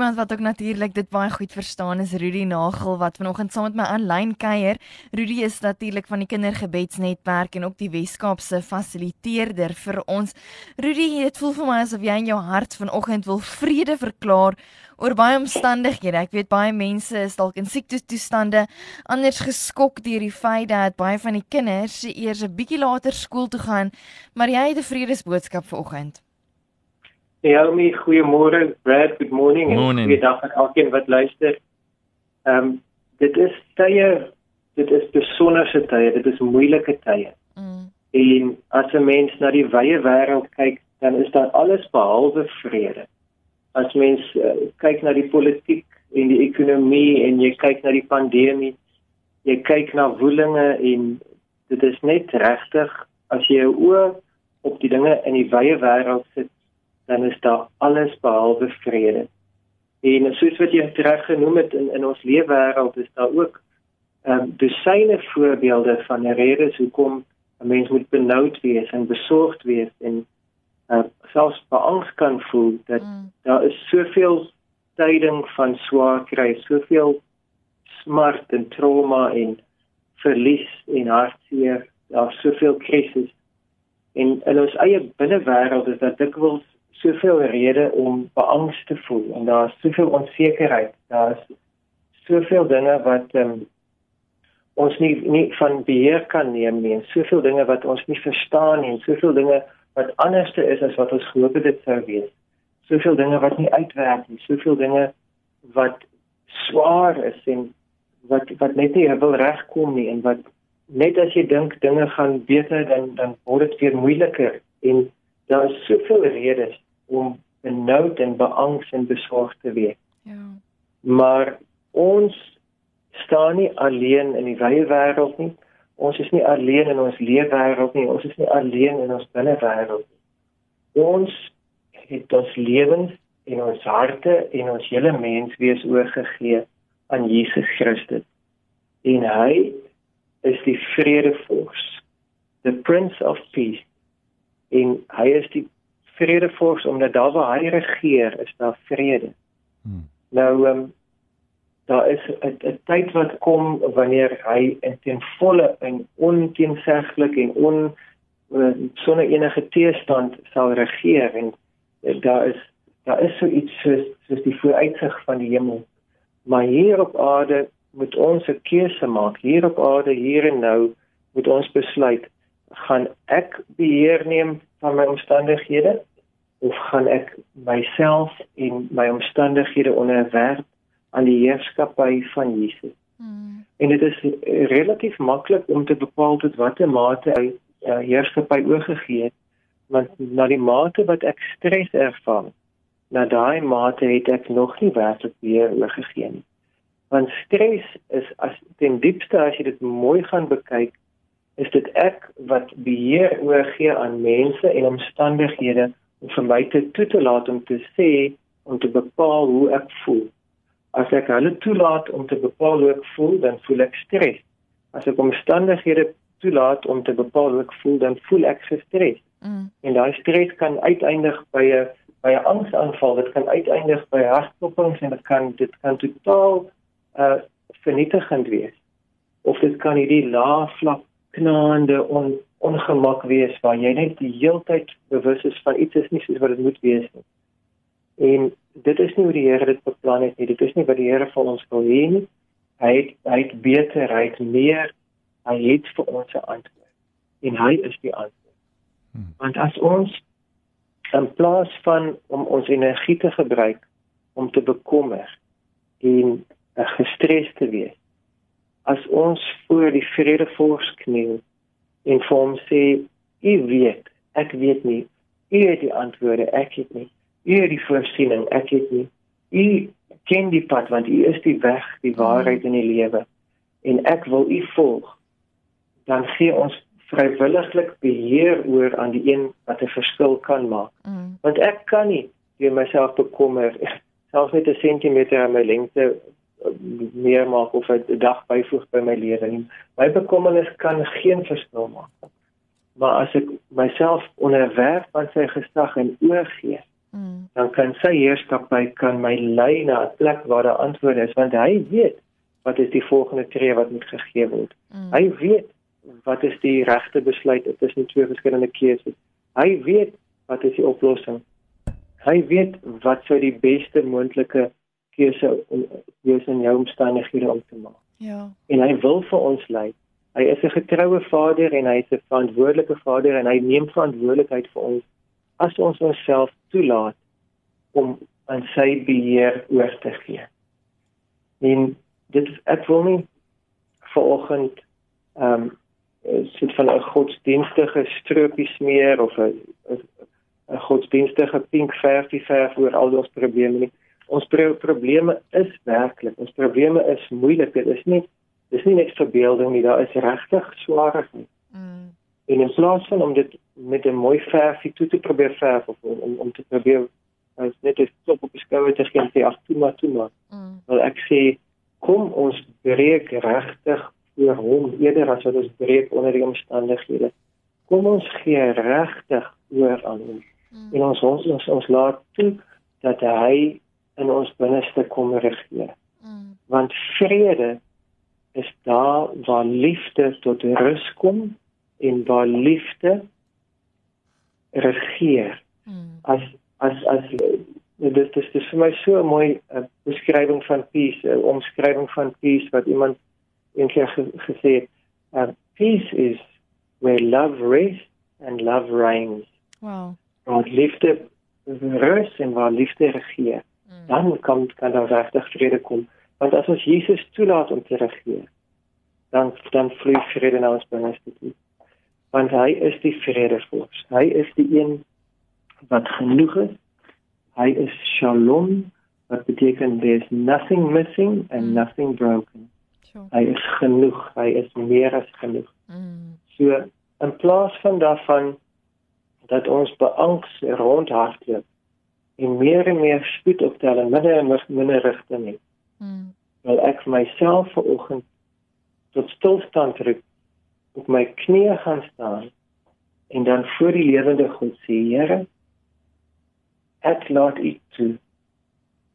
Iemand wat ook natuurlik dit baie goed verstaan is Rudy Nagel wat vanoggend saam met my aanlyn kuier. Rudy is natuurlik van die Kindergebedsnetwerk en ook die Weskaapse fasiliteerder vir ons. Rudy, dit voel vir my asof jy in jou hart vanoggend wil vrede verklaar oor baie omstandighede. Ek weet baie mense is dalk in siektetoestande, anders geskok deur die feit dat baie van die kinders eers 'n bietjie later skool toe gaan, maar jy het 'n vredesboodskap vanoggend. Naomi, goeiemôre. Brad, good morning. Morning. Goeiedag aan elkeen wat luister. Ehm um, dit is tye, dit is besonderse tye, dit is moeilike tye. Mm. En as 'n mens na die wye wêreld kyk, dan is daar alles behalwe vrede. As mens uh, kyk na die politiek en die ekonomie en jy kyk na die pandemie, jy kyk na woelinge en dit is net regtig as jy jou oë op die dinge in die wye wêreld sit dan is daar alles behalwe vrede. En soos wat jy reg genoem het in in ons leefwêreld is daar ook ehm um, dosyne voorbeelde van redes hoekom 'n mens moet benoud wees en besorgd wees en uh, selfs beangs kan voel dat mm. daar is soveel tyding van swaar kry, soveel smart en trauma en verlies en hartseer, daar soveel krisis. En in ons eie binnewêreld is dit dikwels soveel redes om beangs te voel en daar's soveel onsekerheid. Daar's soveel dinge wat um, ons nie nie van beheer kan neem nie en soveel dinge wat ons nie verstaan nie en soveel dinge wat anderste is as wat ons gehoop het dit sou wees. Soveel dinge wat nie uitwerk nie, soveel dinge wat swaar is en wat wat net nie wil regkom nie en wat net as jy dink dinge gaan beter dan dan word dit weer moeiliker en daar is soveel redes om benoud en beangs en besorgd te wees. Ja. Maar ons staan nie alleen in die wye wêreld nie. Ons is nie alleen in ons leefwêreld nie. Ons is nie alleen in ons binnewêreld nie. Ons het ons lewens en ons harte en ons hele menswees oorgegee aan Jesus Christus. En hy is die vredevors, the prince of peace. En hy is die vredevors omdat daar waar hy regeer is daar vrede. Hmm. Nou ehm um, daar is 'n tyd wat kom wanneer hy in ten volle en onteenseglik en on uh, sonder enige teestand sal regeer en uh, daar is daar is so iets soos soos die vooruitsig van die hemel. Maar hier op aarde moet ons 'n keuse maak. Hier op aarde hier en nou moet ons besluit gaan ek beheer neem van my omstandighede of gaan ek myself en my omstandighede onderwerp aan die heerskappy van Jesus. Hmm. En dit is relatief maklik om te bepaal tot watter mate hy uh, heerskappy oorgegee het, want na die mate wat ek stres ervaar, na daai mate het ek nog nie werklik weer oorgegee nie. Want stres is as ten diepste as jy dit mooi gaan bekyk, is dit ek wat beheer oorgee aan mense en omstandighede vir my te toe te laat om te sê om te bepaal hoe ek voel. As ek hulle toelaat om te bepaal hoe ek voel, dan voel ek stres. As ek omstandighede toelaat om te bepaal hoe ek voel, dan voel ek gestres. Mm. En daai stres kan uiteindig by 'n by 'n angsaanval, dit kan uiteindig by hartklopings en dit kan dit kan totaal uh vernietigend wees. Of dit kan hierdie lae vlak knaande on ongemak wees waar jy net die heeltyd bewus is van iets is nie soos wat dit moet wees nie. En dit is nie hoe die Here dit beplan het nie. Dit is nie wat die Here vir ons wil hê nie. Hy het hy het beter, hy het meer. Hy het vir ons 'n antwoord. En hy is die antwoord. Hmm. Want as ons in plaas van om ons energie te gebruik om te bekommer en gestres te wees, as ons voor die vredevors kniel en vir hom sê u weet ek weet nie. U het die antwoorde ek het nie. U het die voorsiening ek het nie. U ken die pad want u is die weg die waarheid en die lewe. En ek wil u volg. Dan gee ons vrywilliglik beheer oor aan die een wat 'n verskil kan maak. Mm. want ek kan nie deur myself bekommer selfs net 'n sentimeter aan my lengte meer maak of 'n dag byvoeg by my lewe nie. My bekommernis kan geen verskil maak. Maar as ek myself onderwerf aan sy gesag en oorgee, mm. dan kan sy heerskappy kan my lei na 'n plek waar daar antwoorde is want hy weet wat is die volgende tree wat moet gegee word. Mm. Hy weet wat is die regte besluit tussen twee verskillende keuses. Hy weet wat is die oplossing. Hy weet wat sou die beste moontlike keuse wees in jou omstandighede om te maak. Ja. En hy wil vir ons lei. Hy is 'n getroue vader en hy is 'n verantwoordelike vader en hy neem verantwoordelikheid vir ons as ons onsself toelaat om aan sy beheer oor te gee. En dit is ek wil nie vanoggend ehm um, sit van 'n godsdienstige stroopie smeer of 'n 'n godsdienstige pink verfie verf oor al ons probleme nie ons pro probleme is werklik. Ons probleme is moeilik. Dit is nie dis nie net verbeelding nie. Daar is regtig swaar nie. Mm. En in plaas van om dit met 'n mooi verfie toe te probeer verf of om om, om te probeer as net 'n stop op die skouer te gee en sê ag toe maar toe maar. Mm. Wel ek sê kom ons breek regtig voor hom eerder as wat ons breek onder die omstandighede. Kom ons gee regtig oor aan hom. Mm. En ons ons ons, ons laat toe dat hy in ons binneste kom regeer. Mm. Want vrede is daar waar liefde tot rus kom en waar liefde regeer. Mm. As as as dit is dis vir my so 'n mooi uh, beskrywing van peace, 'n omskrywing van peace wat iemand eendag gesê het. Uh, peace is where love rests and love reigns. Wow. Waar liefde rus en waar liefde regeer. Mm. dan kan kan daar regtig vrede kom want as ons Jesus toelaat om te regeer dan dan vloei vrede na ons binneste toe want hy is die vredevorst hy is die een wat genoeg is hy is shalom wat beteken there's nothing missing and mm. nothing broken sure. hy is genoeg hy is meer as genoeg mm. so in plaas van daarvan dat ons beangs rondhardloop en meer en meer spoed optel en minder en minder rigting het. Mm. Wel ek myself vanoggend tot stilstand roep, op my knieë gaan staan en dan voor die lewende God sê, Here, ek laat U toe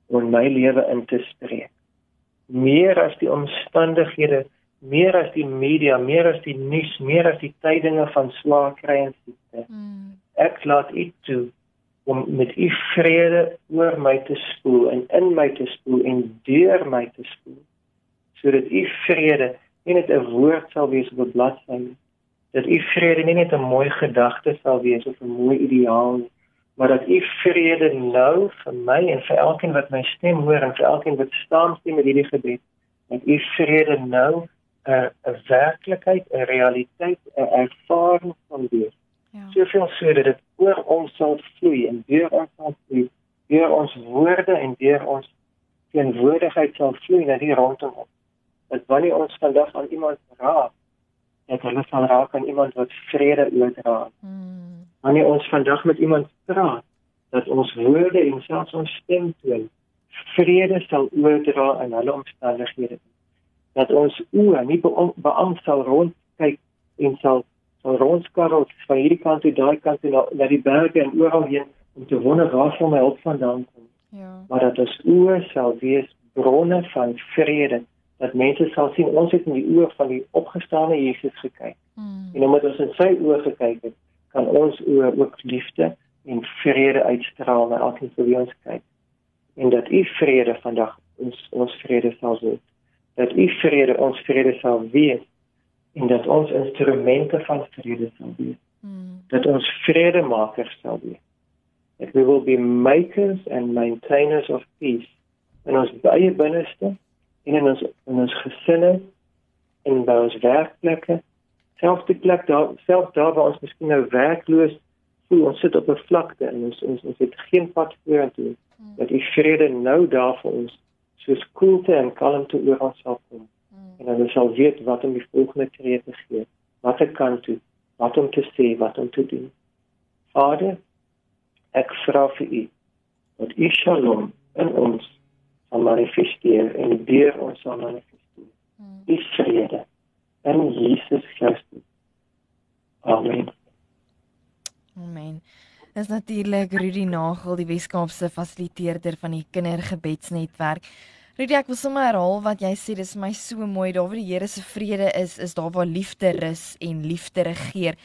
om my lewe in te spreek. Meer as die omstandighede, meer as die media, meer as die nuus, meer as die tydinge van swaar kry en siekte. Mm. Ek laat U toe om met u vrede oor my te spoel en in my te spoel en deur my te spoel sodat u vrede nie net 'n woord sal wees op 'n bladsy dat u vrede nie net 'n mooi gedagte sal wees of 'n mooi ideaal maar dat u vrede nou vir my en vir elkeen wat my stem hoor en vir elkeen wat staan stem met hierdie gebed dat u vrede nou 'n 'n werklikheid 'n realiteit 'n ervaring van wees Ja. Soveel so dat dit oor ons sal vloei en deur ons sal vloei, deur ons woorde en deur ons teenwoordigheid sal vloei na die rondom ons. Dat wanneer ons vandag aan iemand raak, dat hulle sal raak aan iemand wat vrede oordra. Mm. Wanneer ons vandag met iemand praat, dat ons woorde en selfs ons stem toon vrede sal oordra in hulle omstandighede. Dat ons oë nie beang sal rondkyk en sal van rondskarrels van hierdie kant toe daai kant toe na, na die berge en oral heen om te wonder waar sal my hulp vandaan kom. Ja. Maar dat ons oë sal wees bronne van vrede dat mense sal sien ons het in die oë van die opgestane Jesus gekyk. Mm. En omdat ons in sy oë gekyk het, kan ons oë ook liefde en vrede uitstraal na elkeen wie ons kyk. En dat u vrede vandag ons ons vrede sal wees. Dat u vrede ons vrede sal wees en dat ons instrumente van vrede sal wees. Mm. Dat ons vredemakers sal wees. That we will be makers and maintainers of peace in ons baie binneste en in ons in ons gesinne en by ons werkplekke. Selfs die plek daar selfs daar waar ons miskien nou werkloos voel, ons sit op 'n vlakte en ons ons ons het geen pad vorentoe. Mm. Dat die vrede nou daar vir ons soos koelte en kalmte oor ons sal kom en hulle sal weet wat om die volgende tree te gee, wat ek kan doen, wat om te sê, wat om te doen. Vader, ek vra vir U dat U Shalom in ons sal manifesteer en deur ons sal manifesteer. Hmm. Die vrede in Jesus Christus. Amen. Amen. Dis natuurlik Rudy Nagel, die Weskaapse fasiliteerder van die Kindergebedsnetwerk. Rudy, ek wil sommer herhaal wat jy sê, dis vir my so mooi. Daar waar die Here se vrede is, is daar waar liefde rus en liefde regeer.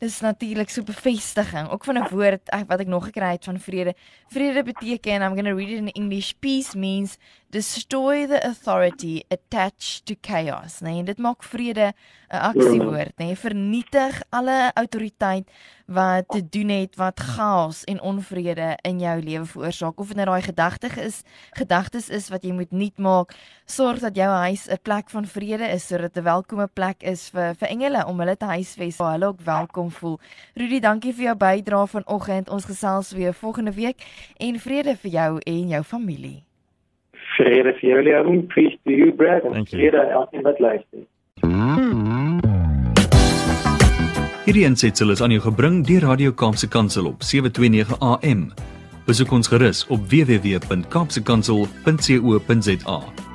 Dis natuurlik so bevestiging, ook van 'n woord wat ek nog gekry het van vrede. Vrede beteken I'm going to read it in English. Peace means destroy the authority attached to chaos, nee, en dit maak vrede 'n aksiewoord, nê, nee, vernietig alle autoriteit wat te doen het wat chaos en onvrede in jou lewe veroorsaak. Of dit nou daai gedagte is, gedagtes is wat jy moet nuut maak, sorg dat jou huis 'n plek van vrede is sodat 'n welkome plek is vir vir engele om hulle te huisves, waar hulle ook welkom voel. Rudy, dankie vir jou bydrae vanoggend. Ons gesels weer volgende week en vrede vir jou en jou familie. Vrede vir julle, Amen. Peace to you, Brad. En aan elkeen wat luister. Hierdie aansetsel is aan jou gebring deur Radio Kaapse Kansel op 729 AM. Besoek ons gerus op www.kaapsekansel.co.za.